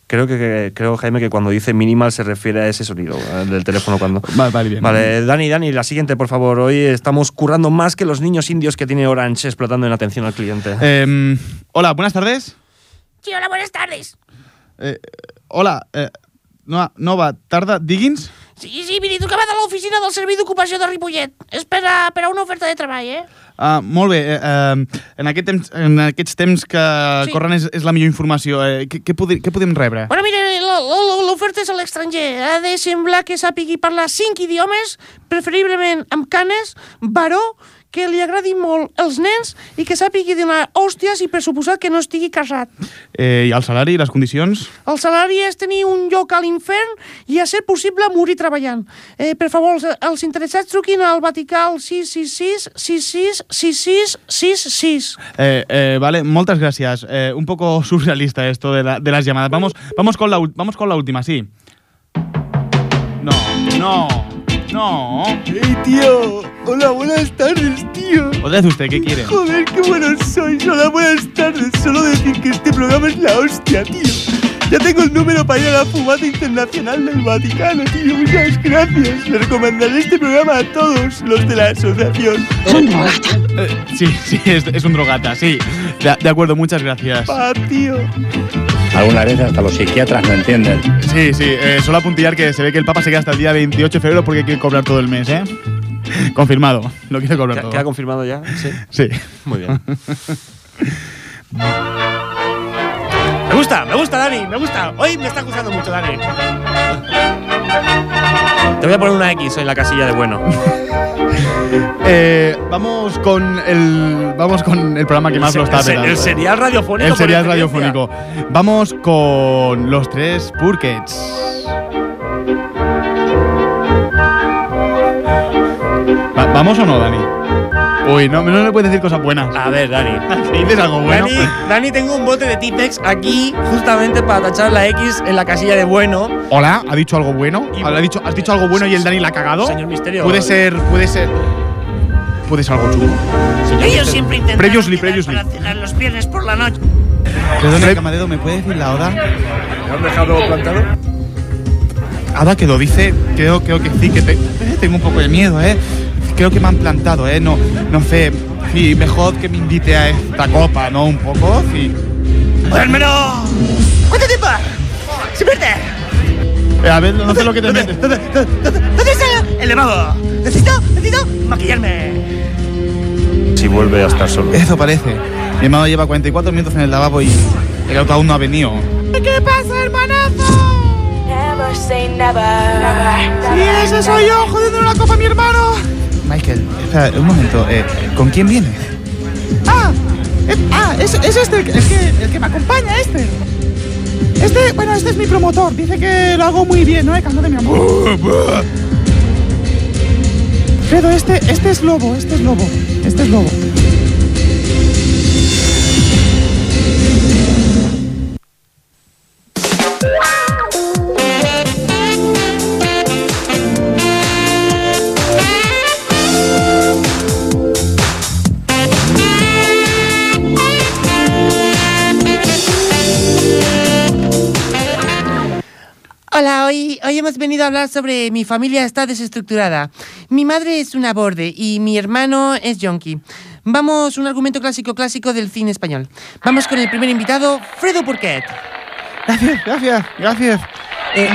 Creo que, creo Jaime que cuando dice minimal se refiere a ese sonido del teléfono cuando. Vale, vale, bien. Vale, Dani, Dani, la siguiente, por favor. Hoy estamos currando más que los niños indios que tiene Orange explotando en atención al cliente. Eh, hola, buenas tardes. Sí, hola, buenas tardes. Eh, hola, eh, Nova, Nova Tarda Diggins? Sí, sí, miri, trucava de l'oficina del Servei d'Ocupació de Ripollet. És per a, per a una oferta de treball, eh? Ah, molt bé. Eh, en, aquest temps, en aquests temps que Sí. corren és, és la millor informació. Eh, què, què, què podem rebre? Bueno, mira, l'oferta és a l'estranger. Ha de semblar que sàpigui parlar cinc idiomes, preferiblement amb canes, varó, que li agradi molt els nens i que sàpigui donar hòsties i per suposat que no estigui casat. Eh, I el salari i les condicions? El salari és tenir un lloc a l'infern i, a ser possible, morir treballant. Eh, per favor, els, els interessats truquin al Vaticà al 666 66 66 66. Eh, eh, vale, moltes gràcies. Eh, un poco surrealista esto de, la- de las llamadas. Vamos, vamos, con la, vamos con la última, sí. No, no, no. ¡Hey, tío! Hola, buenas tardes, tío. Otra vez usted, ¿qué quiere? Joder, qué buenos sois. Hola, buenas tardes. Solo decir que este programa es la hostia, tío. Ya tengo el número para ir a la fumata internacional del Vaticano, tío. Muchas gracias. Le recomendaré este programa a todos los de la asociación. Eh, sí, sí, es, es un drogata, sí. De, de acuerdo, muchas gracias. Pa, tío. Algunas veces hasta los psiquiatras no entienden. Sí, sí, eh, solo apuntillar que se ve que el Papa se queda hasta el día 28 de febrero porque quiere cobrar todo el mes, ¿eh? Confirmado, lo quiere cobrar ¿Queda- todo. ¿Queda confirmado ya? Sí. Sí. Muy bien. Me gusta, me gusta, Dani, me gusta. Hoy me está gustando mucho, Dani. Te voy a poner una X en la casilla de bueno. Eh, vamos con el vamos con el programa que más El lo está se- el petando. serial radiofónico El serial radiofónico. Vamos con los tres Purkets. Va- ¿Vamos o no, Dani? Uy, no, no le puedes decir cosas buenas. A ver, Dani. ¿Que dices algo bueno? Dani, Dani, tengo un bote de Tipex aquí justamente para tachar la X en la casilla de bueno. Hola, ¿ha dicho algo bueno? ¿Ha dicho, ¿Has dicho algo bueno y el Dani la ha cagado? Señor Misterio. Puede ser, puede ser. Puede ser algo chungo. Ellos siempre intentan Previously, previously. para cenar los viernes por la noche. Perdón, camarero, ¿me puede decir la hora? ¿Me han dejado plantado? Ahora que lo dice, creo, creo que sí, que te- eh, tengo un poco de miedo, ¿eh? Creo que me han plantado, ¿eh? No, no sé. Sí, mejor que me invite a esta copa, ¿no? Un poco, sí. ¡Hermano! ¿Cuánto tiempo? ¡Se pierde! Eh, a ver, no sé lo que te metes. ¿Dónde está el lavabo? Necesito, necesito maquillarme. Si vuelve a estar solo. Eso parece. Mi hermano lleva 44 minutos en el lavabo y el auto aún no ha venido. ¿Qué pasa, hermanazo? Never say never. Sí, ese soy yo, jodiendo la copa a mi hermano. Michael, espera, un momento. eh, ¿Con quién vienes? Ah, eh, ah, es, es este, el que, el que me acompaña, este. Este, bueno, este es mi promotor. Dice que lo hago muy bien, ¿no? El canto de mi amor. Fredo, este, este es lobo, este es lobo, este es lobo. Venido a hablar sobre mi familia está desestructurada. Mi madre es una borde y mi hermano es yonki. Vamos, un argumento clásico clásico del cine español. Vamos con el primer invitado, Fredo Purquet. Gracias, gracias, gracias. Eh,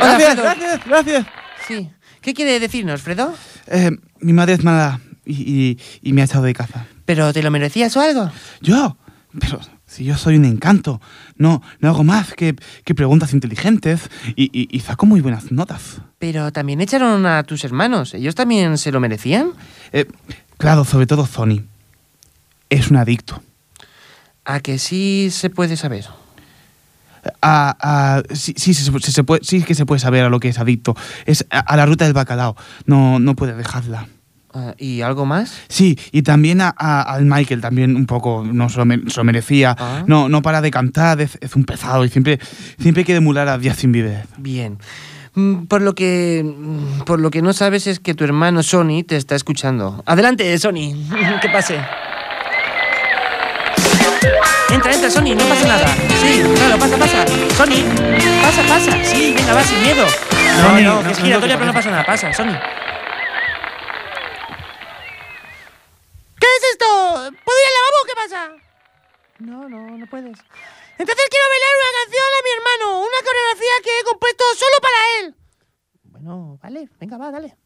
hola, gracias, Fredo. gracias, gracias. Sí. ¿Qué quiere decirnos, Fredo? Eh, mi madre es mala y, y- y me ha echado de casa. ¿Pero te lo merecías o algo? ¿Yo? Pero si yo soy un encanto, no, no hago más que, que preguntas inteligentes y, y- y saco muy buenas notas. Pero también echaron a tus hermanos. ¿Ellos también se lo merecían? Eh, claro, sobre todo Sony. Es un adicto. A que sí se puede saber. A, a- sí, sí, se puede, sí que se puede saber a lo que es adicto. Es a, a la ruta del bacalao. No, no puede dejarla. Ah, ¿Y algo más? Sí, y también a- a- al Michael, también un poco no se lo, me- se lo merecía. Ah. No, no para de cantar, es, es un pesado y siempre, siempre quiere emular a Justin Bieber. Bien. Mm, Por lo que mm, por lo que no sabes es que tu hermano Sony te está escuchando. Adelante, Sony. Que pase. Entra, entra, Sony, no pasa nada. Sí, claro, pasa, pasa. Sony, pasa, pasa. Sí, venga, va sin miedo. No, no, no, que es no, giratoria, no, pero no pasa nada. Pasa, Sony. Es esto? ¿Puedo ir al lavabo o qué pasa? No, no, no puedes. Entonces quiero bailar una canción a mi hermano, una coreografía que he compuesto solo para él. Bueno, vale, venga, va, dale.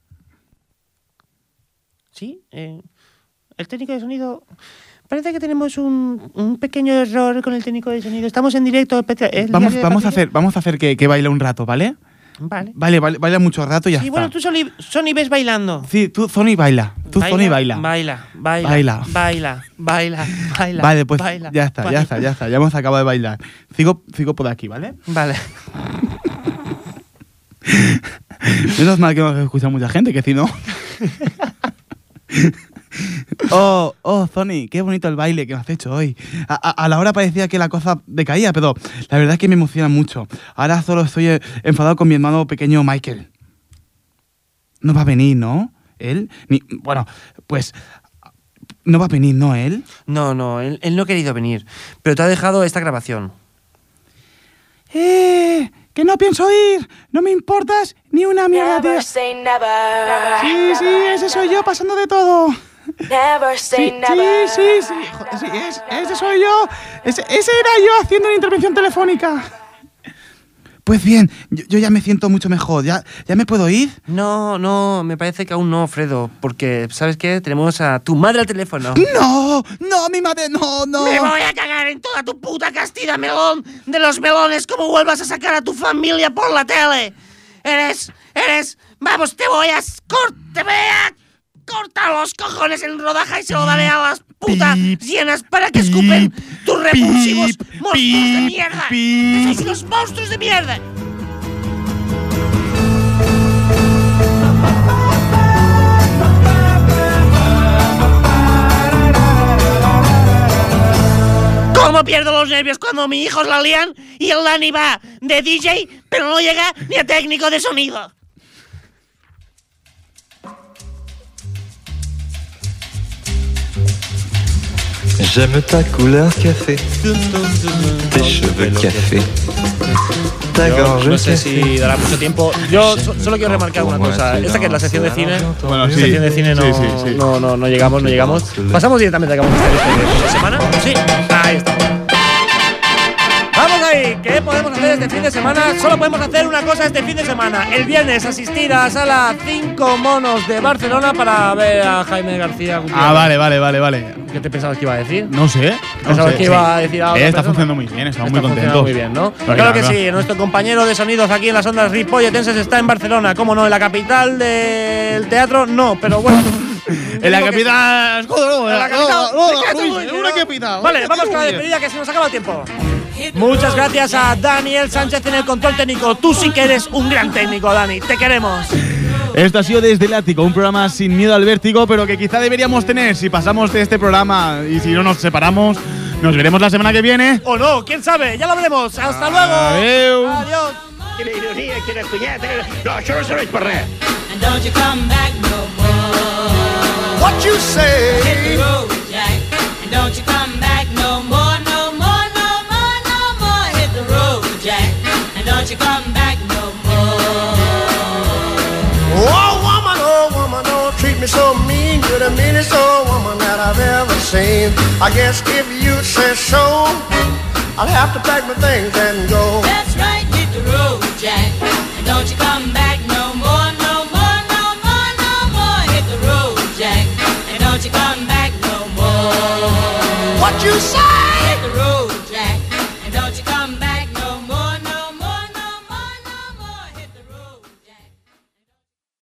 Sí, eh, el técnico de sonido. Parece que tenemos un, un pequeño error con el técnico de sonido. Estamos en directo. El Vamos, vamos, a hacer, vamos a hacer que, que baile un rato, ¿vale? Vale. Vale, vale, baila mucho rato y ya Sí, está. bueno, tú Sony, Sony ves bailando. Sí, tú, Sony, baila. Tú, Sony, baila. Baila, baila. Baila. Baila, baila, baila. Vale, pues baila, ya está, ya está, ya está. Ya hemos acabado de bailar. Sigo, sigo por aquí, ¿vale? Vale. Menos mal que nos escucha mucha gente, que si no. Oh, oh, Sony, qué bonito el baile que me has hecho hoy. A, a- a la hora parecía que la cosa decaía, pero la verdad es que me emociona mucho. Ahora solo estoy eh, enfadado con mi hermano pequeño Michael. No va a venir, ¿no? Él. Ni, bueno, pues. No va a venir, ¿no? Él. No, no, él, él no ha querido venir. Pero te ha dejado esta grabación. ¡Eh! ¡Que no pienso ir! ¡No me importas ni una mierda, tío! Never say never. Sí, sí, ese soy yo pasando de todo. Never say Sí, never. sí, sí, sí, joder, sí, es- ese soy yo. Ese, ese era yo haciendo una intervención telefónica. Pues bien, yo, yo ya me siento mucho mejor. ¿Ya, ¿Ya me puedo ir? No, no, me parece que aún no, Fredo. Porque, ¿sabes qué? Tenemos a tu madre al teléfono. ¡No! ¡No, mi madre! ¡No, no! Me voy a cagar en toda tu puta castida melón de los melones como vuelvas a sacar a tu familia por la tele. Eres, eres, vamos, te voy a cort- te voy a cortar los cojones en rodaja y se lo daré a las putas llenas para que escupen tus repulsivos monstruos de mierda. Que sois unos monstruos de mierda. ¿Cómo pierdo los nervios cuando mis hijos la lían y el Dani va de DJ, pero no llega ni a técnico de sonido? J'aime ta couleur café, tes cheveux café, Yo no sé si dará mucho tiempo. Yo so- solo quiero remarcar una cosa. Esta que es la sección de cine. Bueno, la sí. sección de cine no, Sí, sí, sí. no, no, no llegamos, no llegamos. Pasamos directamente a este de semana. Sí, ahí estamos. ¿Qué podemos hacer este fin de semana? Solo podemos hacer una cosa este fin de semana. El viernes asistir a Sala 5 Monos de Barcelona para ver a Jaime García Gutiérrez. Ah, vale, vale, vale, vale. ¿Qué te pensabas que iba a decir? No sé. No Pensabas sé, que iba a decir a otra Eh, Está persona. funcionando muy bien, estamos Está muy contentos. muy bien, ¿no? Claro que sí, nuestro compañero de sonidos aquí en las ondas ripolletenses está en Barcelona. ¿Cómo no? En la capital del teatro, no, pero bueno. En la capital. En la capital. Una capital. Vale, vamos con la despedida que se nos acaba el tiempo. Muchas gracias a Daniel Sánchez en el control técnico. Tú sí que eres un gran técnico, Dani. Te queremos. Esto ha sido Desde el Ático, un programa sin miedo al vértigo, pero que quizá deberíamos tener si pasamos de este programa y si no nos separamos. Nos veremos la semana que viene. O no, quién sabe, ya lo veremos. Hasta luego. Adiós. Quina ironia, quina you come back no more. Oh, woman, oh, woman, oh, treat me so mean. You're the meanest old woman that I've ever seen. I guess if you say so, I'll have to pack my things and go. That's right, hit the road, Jack. Don't you come back